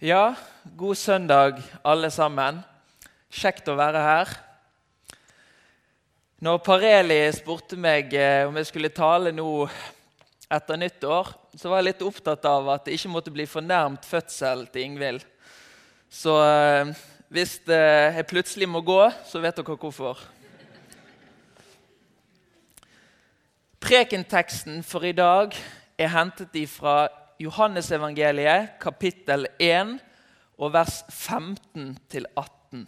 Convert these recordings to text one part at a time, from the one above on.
Ja, god søndag, alle sammen. Kjekt å være her. Når Pareli spurte meg eh, om jeg skulle tale nå etter nyttår, så var jeg litt opptatt av at det ikke måtte bli fornærmt fødsel til Ingvild. Så eh, hvis eh, jeg plutselig må gå, så vet dere hvorfor. Prekenteksten for i dag er hentet ifra Johannesevangeliet, kapittel 1, og vers 15-18.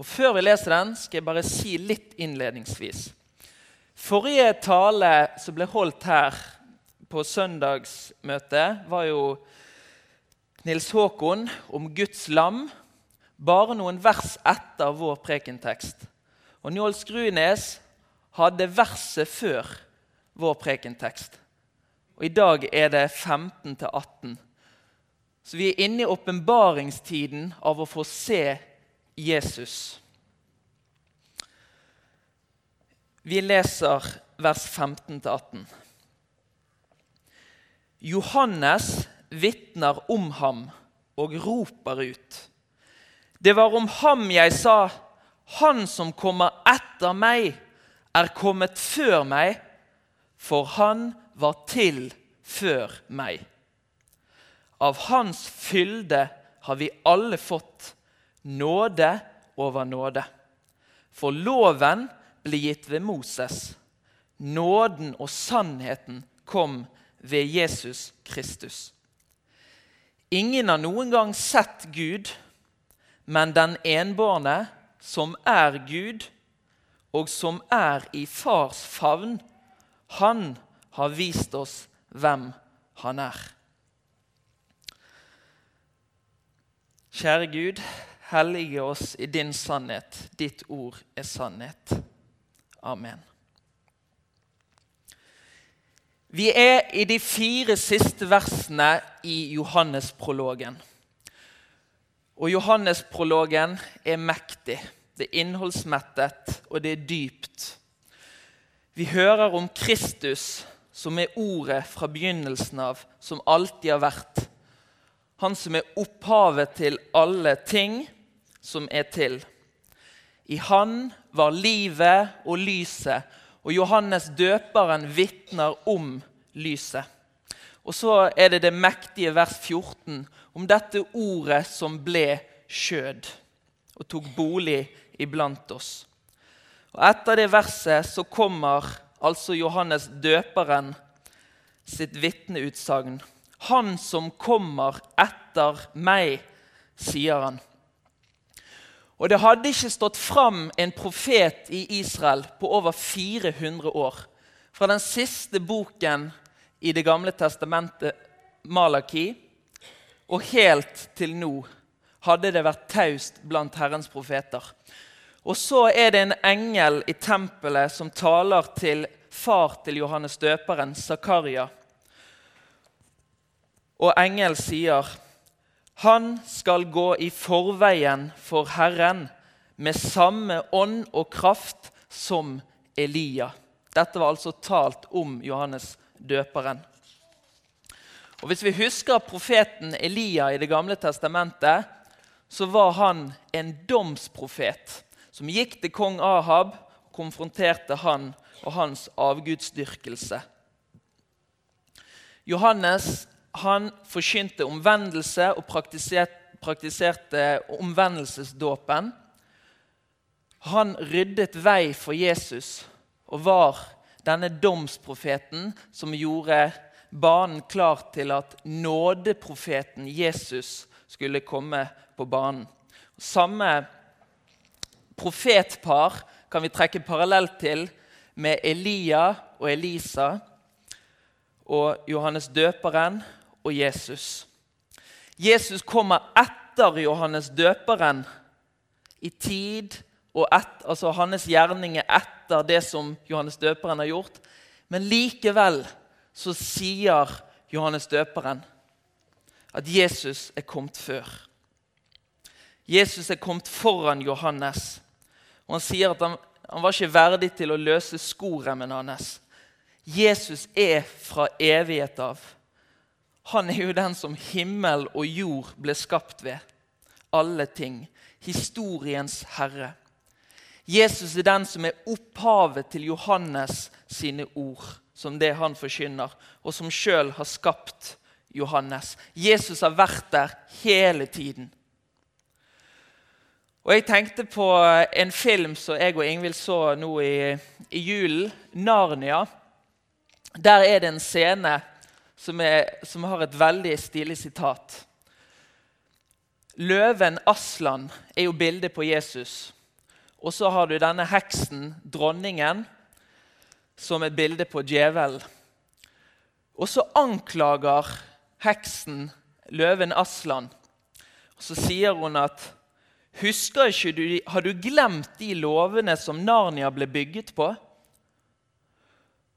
Og Før vi leser den, skal jeg bare si litt innledningsvis. Forrige tale som ble holdt her på søndagsmøtet, var jo Nils Håkon om Guds lam, bare noen vers etter vår prekentekst. Og Njål Skrunes hadde verset før vår prekentekst. Og I dag er det 15-18. Så vi er inne i åpenbaringstiden av å få se Jesus. Vi leser vers 15-18. Johannes vitner om ham og roper ut. Det var om ham jeg sa, han som kommer etter meg, er kommet før meg, for han var til før meg. Av hans fylde har vi alle fått nåde over nåde. For loven ble gitt ved Moses. Nåden og sannheten kom ved Jesus Kristus. Ingen har noen gang sett Gud, men den enbårne, som er Gud, og som er i fars favn, han har vist oss hvem han er. Kjære Gud, hellige oss i din sannhet. Ditt ord er sannhet. Amen. Vi er i de fire siste versene i Johannesprologen. Og Johannesprologen er mektig. Det er innholdsmettet, og det er dypt. Vi hører om Kristus som er ordet fra begynnelsen av, som alltid har vært. Han som er opphavet til alle ting som er til. I han var livet og lyset, og Johannes døperen vitner om lyset. Og så er det det mektige vers 14 om dette ordet som ble skjød og tok bolig iblant oss. Og Etter det verset så kommer altså Johannes døperen sitt vitneutsagn. Han som kommer etter meg, sier han. Og Det hadde ikke stått fram en profet i Israel på over 400 år. Fra den siste boken i Det gamle testamentet, Malaki, og helt til nå hadde det vært taust blant Herrens profeter. Og så er det en engel i tempelet som taler til far til Johannes døperen, Zakaria. Og engel sier, 'Han skal gå i forveien for Herren med samme ånd og kraft som Elia.' Dette var altså talt om Johannes døperen. Og Hvis vi husker profeten Elia i Det gamle testamentet, så var han en domsprofet som gikk til kong Ahab og konfronterte han og hans avgudsdyrkelse. Johannes han forkynte omvendelse og praktiserte, omvendelsesdåpen. Han ryddet vei for Jesus og var denne domsprofeten som gjorde banen klar til at nådeprofeten Jesus skulle komme på banen. Samme profetpar kan vi trekke parallell til med Elia og Elisa og Johannes døperen og Jesus. Jesus kommer etter Johannes døperen i tid og et, altså hans gjerninger etter det som Johannes døperen har gjort. Men likevel så sier Johannes døperen at Jesus er kommet før. Jesus er kommet foran Johannes. Og Han sier at han, han var ikke verdig til å løse skoremmen hans. Jesus er fra evighet av. Han er jo den som himmel og jord ble skapt ved. Alle ting. Historiens herre. Jesus er den som er opphavet til Johannes sine ord, som det han forkynner, og som sjøl har skapt Johannes. Jesus har vært der hele tiden. Og Jeg tenkte på en film som jeg og Ingvild så nå i, i julen, 'Narnia'. Der er det en scene som, er, som har et veldig stilig sitat. Løven Aslan er jo bildet på Jesus. Og så har du denne heksen, dronningen, som er bildet på djevelen. Og så anklager heksen løven Aslan. Og så sier hun at Husker ikke du, Har du glemt de lovene som Narnia ble bygget på?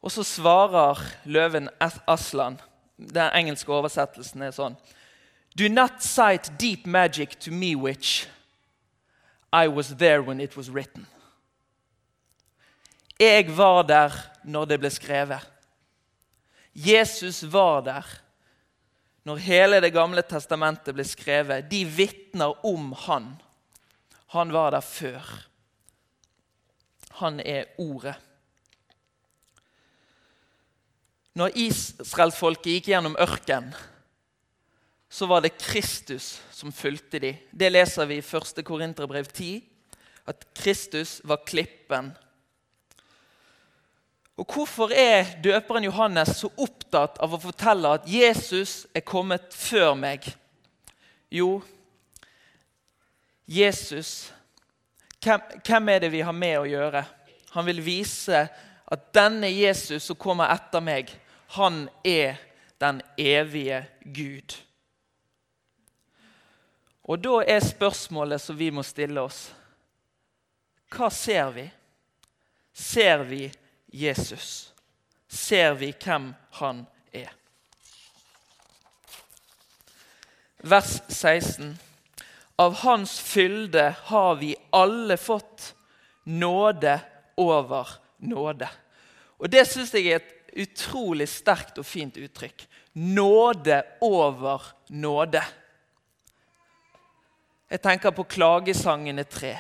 Og så svarer løven Aslan Den engelske oversettelsen er sånn Do not cite deep magic to me, witch. I was there when it was written. Jeg var der når det ble skrevet. Jesus var der når hele Det gamle testamentet ble skrevet. De vitner om han. Han var der før. Han er Ordet. Når israelsfolket gikk gjennom ørkenen, så var det Kristus som fulgte dem. Det leser vi i 1. Korinterbrev 10, at Kristus var klippen. Og Hvorfor er døperen Johannes så opptatt av å fortelle at Jesus er kommet før meg? Jo, Jesus hvem, hvem er det vi har med å gjøre? Han vil vise at denne Jesus som kommer etter meg, han er den evige Gud. Og da er spørsmålet som vi må stille oss Hva ser vi? Ser vi Jesus? Ser vi hvem han er? Vers 16. Av Hans fylde har vi alle fått nåde over nåde. Og Det syns jeg er et utrolig sterkt og fint uttrykk. Nåde over nåde. Jeg tenker på klagesangene tre.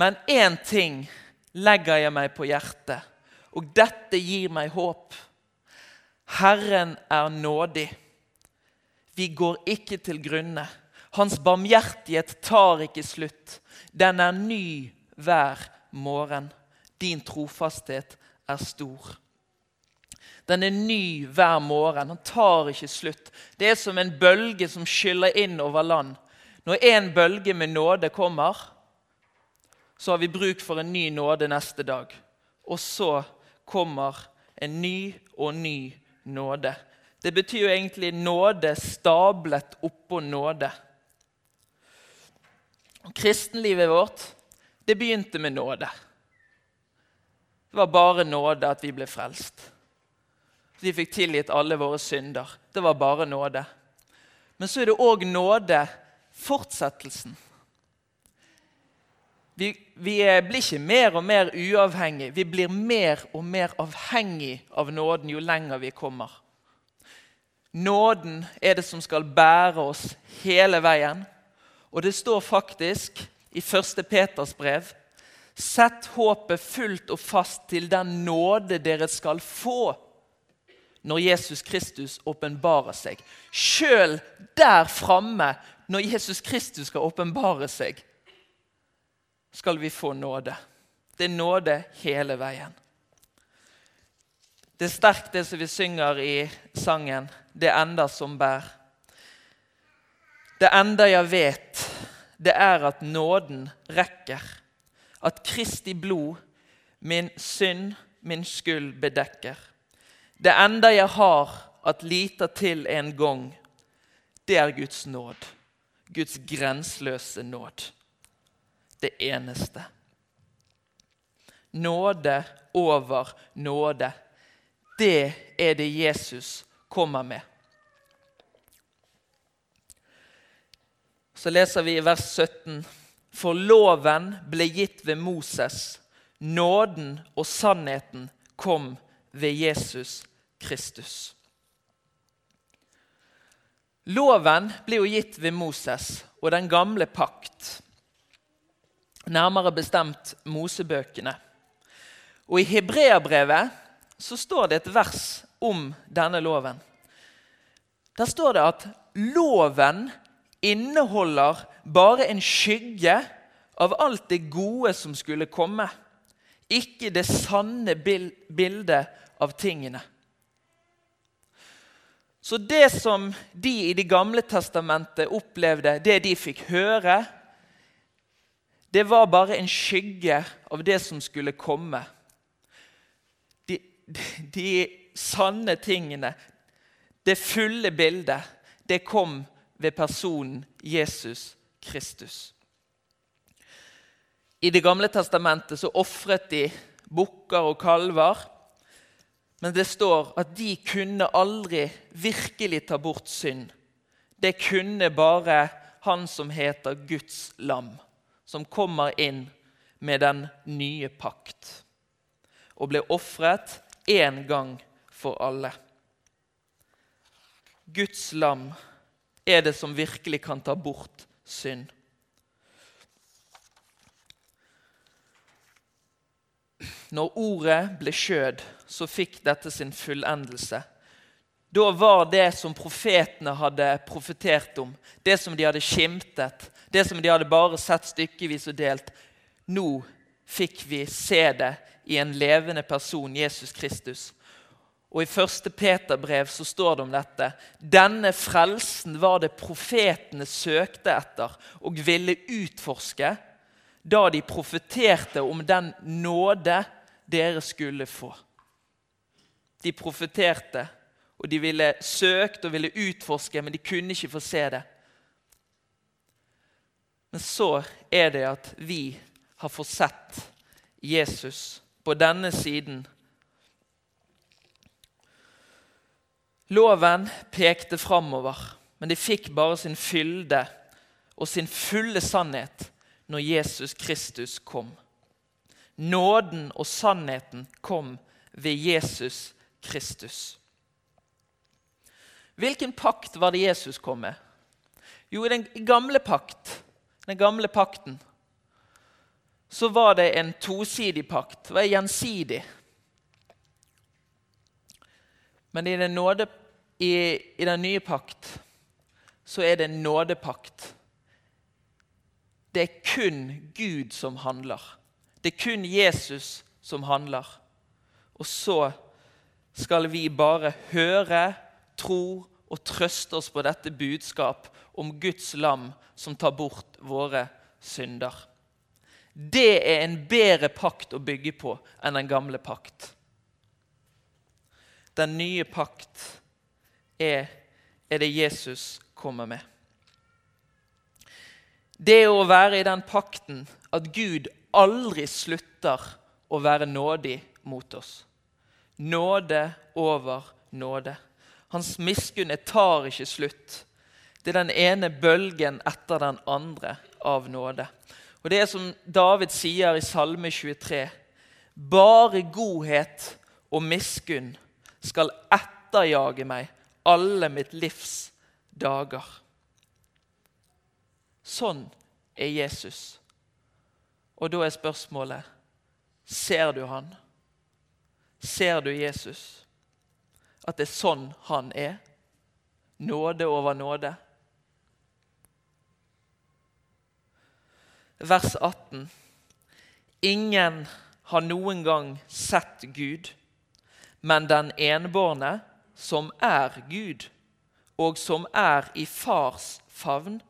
Men én ting legger jeg meg på hjertet, og dette gir meg håp. Herren er nådig. Vi går ikke til grunne. Hans barmhjertighet tar ikke slutt. Den er ny hver morgen. Din trofasthet er stor. Den er ny hver morgen. Han tar ikke slutt. Det er som en bølge som skyller inn over land. Når en bølge med nåde kommer, så har vi bruk for en ny nåde neste dag. Og så kommer en ny og ny nåde. Det betyr jo egentlig nåde stablet oppå nåde. Kristenlivet vårt det begynte med nåde. Det var bare nåde at vi ble frelst. Vi fikk tilgitt alle våre synder. Det var bare nåde. Men så er det òg nåde fortsettelsen. Vi, vi, blir ikke mer og mer uavhengig. Vi blir mer og mer avhengig av nåden jo lenger vi kommer. Nåden er det som skal bære oss hele veien. Og det står faktisk i 1. Peters brev Sett håpet fullt og fast til den nåde dere skal få når Jesus Kristus åpenbarer seg. Sjøl der framme, når Jesus Kristus skal åpenbare seg, skal vi få nåde. Det er nåde hele veien. Det er sterkt, det som vi synger i sangen 'Det enda som bær'. Det enda jeg vet, det er at nåden rekker. At Kristi blod min synd, min skyld bedekker. Det enda jeg har at lita til en gang, det er Guds nåd. Guds grenseløse nåd. Det eneste. Nåde over nåde. Det er det Jesus kommer med. Så leser vi i vers 17.: For loven ble gitt ved Moses, nåden og sannheten kom ved Jesus Kristus. Loven ble jo gitt ved Moses og den gamle pakt, nærmere bestemt Mosebøkene. Og I Hebreabrevet så står det et vers om denne loven. Der står det at loven inneholder bare en skygge av alt det gode som skulle komme, ikke det sanne bildet av tingene. Så det som de i Det gamle testamentet opplevde, det de fikk høre, det var bare en skygge av det som skulle komme. De, de sanne tingene, det fulle bildet, det kom ved personen Jesus Kristus. I Det gamle testamentet så ofret de bukker og kalver men det står at de kunne aldri virkelig ta bort synd. Det kunne bare han som heter Guds lam, som kommer inn med den nye pakt og ble ofret én gang for alle. Guds lam er det som virkelig kan ta bort synd. Når ordet ble skjød, så fikk dette sin fullendelse. Da var det som profetene hadde profetert om, det som de hadde skimtet, det som de hadde bare sett stykkevis og delt Nå fikk vi se det i en levende person, Jesus Kristus. Og I 1. Peter-brev så står det om dette. Denne frelsen var det profetene søkte etter og ville utforske da de profeterte om den nåde dere skulle få. De profeterte, og de ville søkt og ville utforske, men de kunne ikke få se det. Men så er det at vi har fått sett Jesus på denne siden. Loven pekte framover, men de fikk bare sin fylde og sin fulle sannhet når Jesus Kristus kom. Nåden og sannheten kom ved Jesus Kristus. Hvilken pakt var det Jesus kom med? Jo, i den gamle pakt, den gamle pakten, så var det en tosidig pakt. Det var gjensidig. Men i den, nåde, i, i den nye pakt så er det en nådepakt. Det er kun Gud som handler. Det er kun Jesus som handler. Og så skal vi bare høre, tro og trøste oss på dette budskap om Guds lam som tar bort våre synder. Det er en bedre pakt å bygge på enn den gamle pakt. Den nye pakt er, er det Jesus kommer med. Det å være i den pakten at Gud aldri slutter å være nådig mot oss. Nåde over nåde. Hans miskunn tar ikke slutt. Det er den ene bølgen etter den andre av nåde. Og Det er som David sier i Salme 23.: Bare godhet og miskunn skal etterjage meg alle mitt livs dager. Sånn er Jesus. Og da er spørsmålet Ser du han? Ser du Jesus? At det er sånn han er? Nåde over nåde. Vers 18. Ingen har noen gang sett Gud, men den enbårne, som er Gud, og som er i fars favn,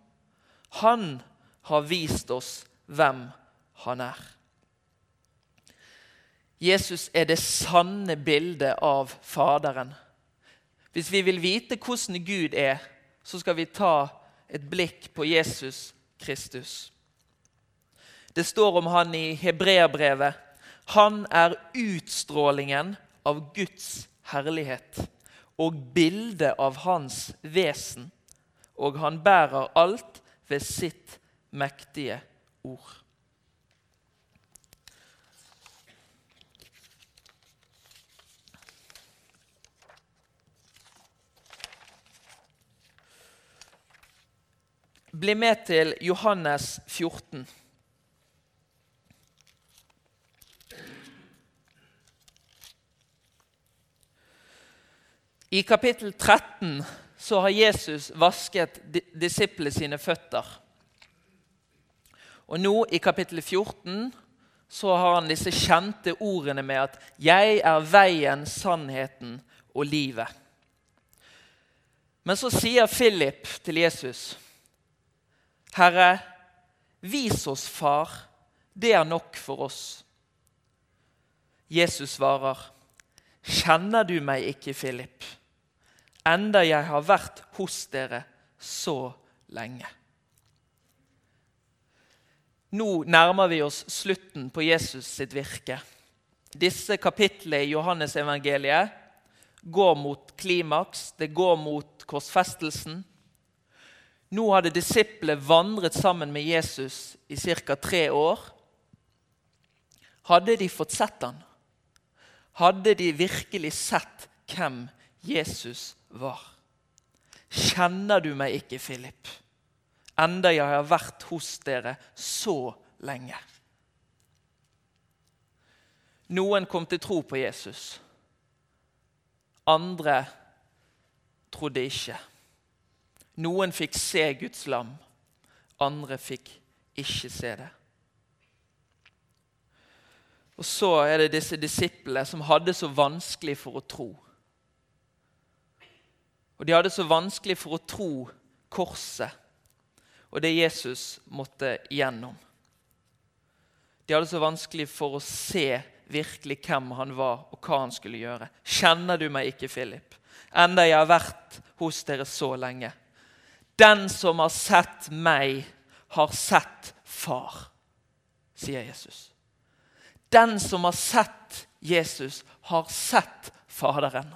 han har vist oss hvem han er. Jesus er det sanne bildet av Faderen. Hvis vi vil vite hvordan Gud er, så skal vi ta et blikk på Jesus Kristus. Det står om han i Hebreabrevet. Han er utstrålingen av Guds herlighet og bildet av hans vesen, og han bærer alt ved sitt mektige ord. bli med til Johannes 14. I kapittel 13 så har Jesus vasket disiplene sine føtter. Og nå i kapittel 14 så har han disse kjente ordene med at 'Jeg er veien, sannheten og livet'. Men så sier Philip til Jesus, 'Herre, vis oss Far. Det er nok for oss.' Jesus svarer, 'Kjenner du meg ikke, Philip?' Enda jeg har vært hos dere så lenge. Nå nærmer vi oss slutten på Jesus sitt virke. Disse kapitlene i Johannesevangeliet går mot klimaks, det går mot korsfestelsen. Nå hadde disiplene vandret sammen med Jesus i ca. tre år. Hadde de fått sett han? Hadde de virkelig sett hvem Jesus var. Kjenner du meg ikke, Philip, enda jeg har vært hos dere så lenge? Noen kom til tro på Jesus. Andre trodde ikke. Noen fikk se Guds lam, andre fikk ikke se det. Og så er det disse disiplene som hadde så vanskelig for å tro. Og de hadde så vanskelig for å tro korset og det Jesus måtte gjennom. De hadde så vanskelig for å se virkelig hvem han var, og hva han skulle gjøre. Kjenner du meg ikke, Philip? Enda jeg har vært hos dere så lenge. Den som har sett meg, har sett Far, sier Jesus. Den som har sett Jesus, har sett Faderen.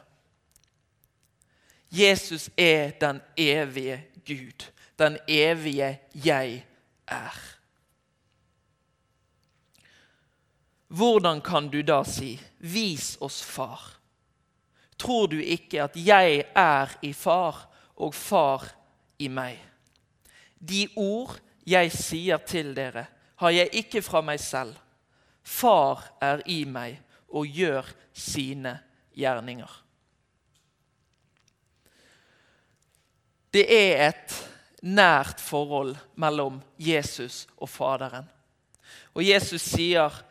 Jesus er den evige Gud, den evige jeg er. Hvordan kan du da si 'vis oss Far'? Tror du ikke at jeg er i Far og Far i meg? De ord jeg sier til dere, har jeg ikke fra meg selv. Far er i meg og gjør sine gjerninger. Det er et nært forhold mellom Jesus og Faderen. Og Jesus sier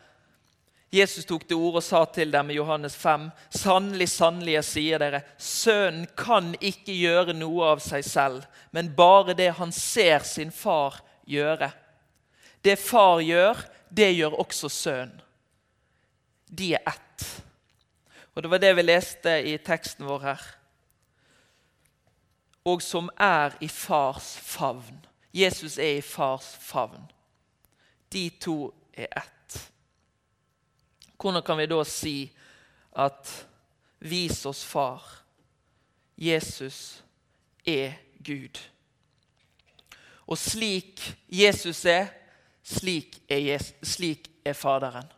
Jesus tok til orde og sa til dem i Johannes 5.: Sannelig, sannelig, jeg sier dere, sønnen kan ikke gjøre noe av seg selv, men bare det han ser sin far gjøre. Det far gjør, det gjør også sønnen. De er ett. Og Det var det vi leste i teksten vår her og som er i fars favn. Jesus er i fars favn. De to er ett. Hvordan kan vi da si at 'vis oss Far'? Jesus er Gud. Og slik Jesus er, slik er, Jesus, slik er Faderen.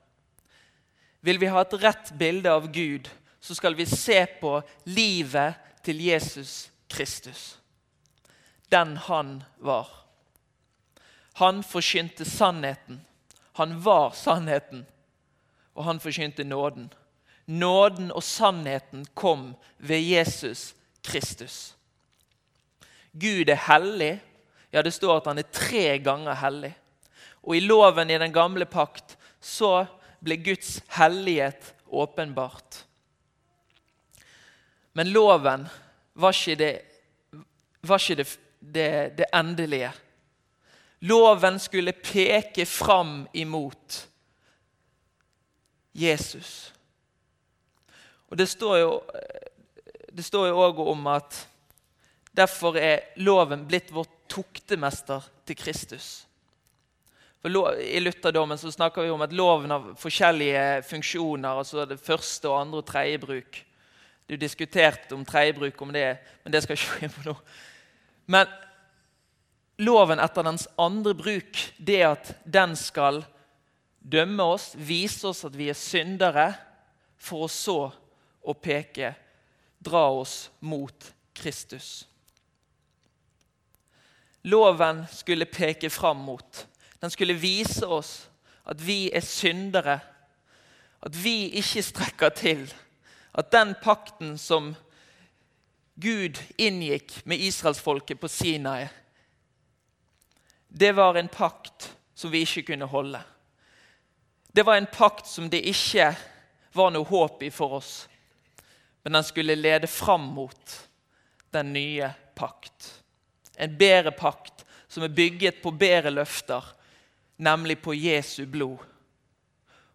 Vil vi ha et rett bilde av Gud, så skal vi se på livet til Jesus Kristus. Den han var. Han forkynte sannheten. Han var sannheten, og han forkynte nåden. Nåden og sannheten kom ved Jesus Kristus. Gud er hellig. Ja, det står at han er tre ganger hellig. Og i loven i den gamle pakt så ble Guds hellighet åpenbart. Men loven var ikke det, var ikke det, det, det endelige. Loven skulle peke fram imot Jesus. Og Det står jo det òg om at derfor er loven blitt vår tuktemester til Kristus. For I lutherdommen så snakker vi om at loven har forskjellige funksjoner. altså det Første, og andre og tredje bruk. Du diskuterte om tredjebruk, om det, men det skal jeg ikke gå inn på nå. Men loven etter dens andre bruk, det at den skal dømme oss, vise oss at vi er syndere, for å så å peke, dra oss mot Kristus. loven skulle peke fram mot. Den skulle vise oss at vi er syndere, at vi ikke strekker til. At den pakten som Gud inngikk med israelsfolket på Sinai, det var en pakt som vi ikke kunne holde. Det var en pakt som det ikke var noe håp i for oss. Men den skulle lede fram mot den nye pakt. En bedre pakt som er bygget på bedre løfter, nemlig på Jesu blod.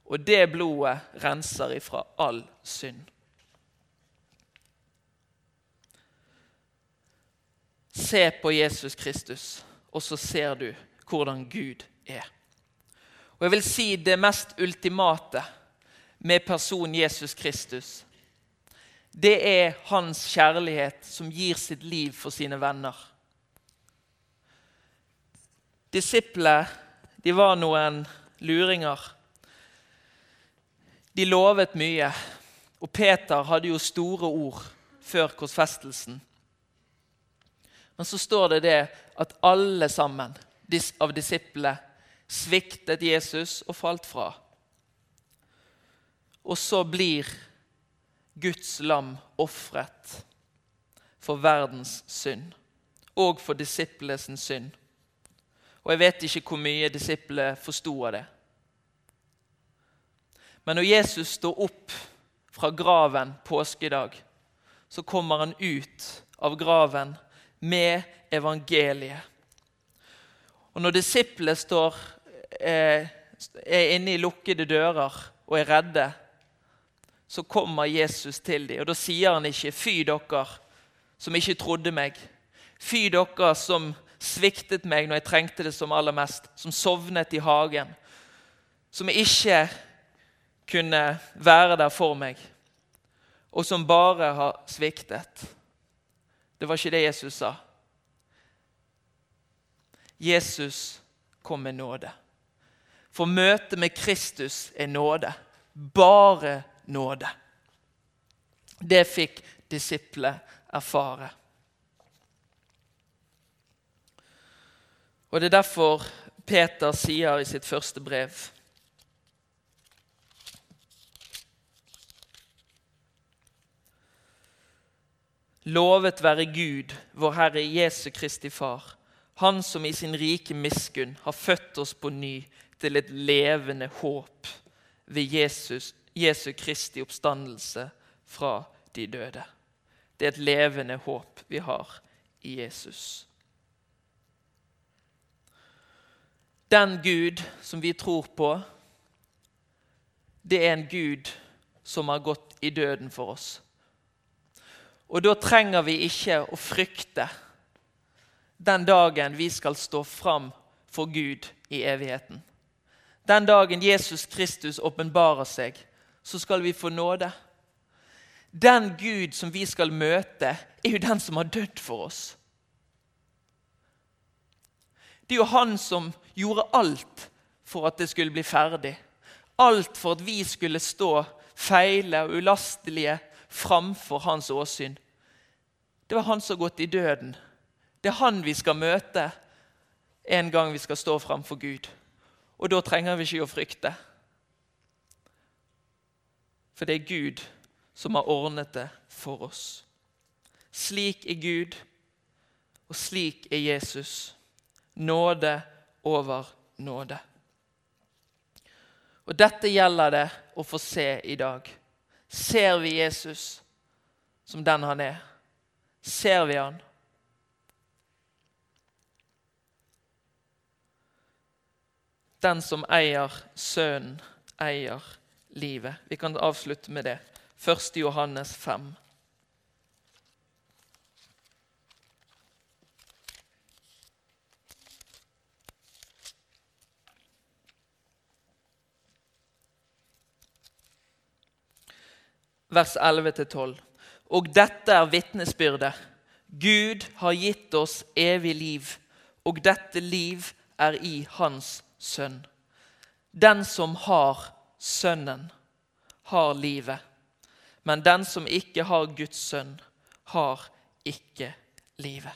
Og det blodet renser ifra all synd. Se på Jesus Kristus, og så ser du hvordan Gud er. Og jeg vil si det mest ultimate med personen Jesus Kristus. Det er hans kjærlighet som gir sitt liv for sine venner. Disiplene de var noen luringer. De lovet mye, og Peter hadde jo store ord før korsfestelsen. Men så står det det at alle sammen av disiplene sviktet Jesus og falt fra. Og så blir Guds lam ofret for verdens synd og for disiplenes synd. Og jeg vet ikke hvor mye disiplene forsto av det. Men når Jesus står opp fra graven påskedag, så kommer han ut av graven med evangeliet. Og når disiplene står Eh, er inne i lukkede dører og er redde, så kommer Jesus til dem. Og da sier han ikke 'fy dere som ikke trodde meg'. 'Fy dere som sviktet meg når jeg trengte det som aller mest', som sovnet i hagen. Som ikke kunne være der for meg, og som bare har sviktet. Det var ikke det Jesus sa. Jesus kom med nåde. For møtet med Kristus er nåde. Bare nåde. Det fikk disiplet erfare. Og Det er derfor Peter sier i sitt første brev Lovet være Gud, vår Herre Jesu Kristi Far, Han som i sin rike miskunn har født oss på ny til et levende håp ved Jesus, Jesu Kristi oppstandelse fra de døde. Det er et levende håp vi har i Jesus. Den Gud som vi tror på, det er en Gud som har gått i døden for oss. Og da trenger vi ikke å frykte den dagen vi skal stå fram for Gud i evigheten. Den dagen Jesus Kristus åpenbarer seg, så skal vi få nåde. Den Gud som vi skal møte, er jo den som har dødd for oss. Det er jo han som gjorde alt for at det skulle bli ferdig. Alt for at vi skulle stå feile og ulastelige framfor hans åsyn. Det var han som har gått i døden. Det er han vi skal møte en gang vi skal stå framfor Gud. Og da trenger vi ikke å frykte. For det er Gud som har ordnet det for oss. Slik er Gud, og slik er Jesus. Nåde over nåde. Og Dette gjelder det å få se i dag. Ser vi Jesus som den han er? Ser vi han? Den som eier Sønnen, eier livet. Vi kan avslutte med det. 1. Johannes 5. Vers 11-12. Og dette er vitnesbyrdet. Gud har gitt oss evig liv, og dette liv er i Hans sønn. Den som har Sønnen, har livet. Men den som ikke har Guds sønn, har ikke livet.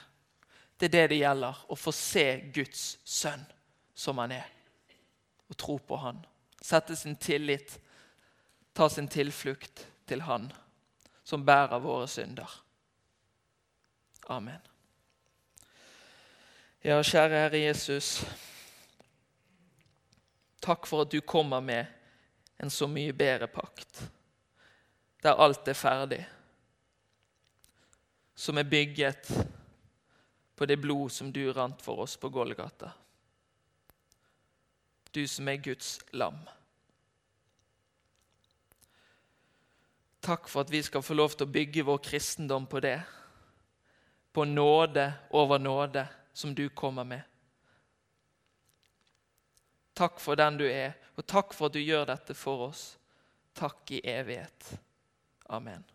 Det er det det gjelder, å få se Guds sønn som han er, og tro på han. Sette sin tillit, ta sin tilflukt til han som bærer våre synder. Amen. Ja, kjære Herre Jesus. Takk for at du kommer med en så mye bedre pakt, der alt er ferdig, som er bygget på det blod som du rant for oss på Golgata. Du som er Guds lam. Takk for at vi skal få lov til å bygge vår kristendom på det. På nåde over nåde som du kommer med. Takk for den du er, og takk for at du gjør dette for oss. Takk i evighet. Amen.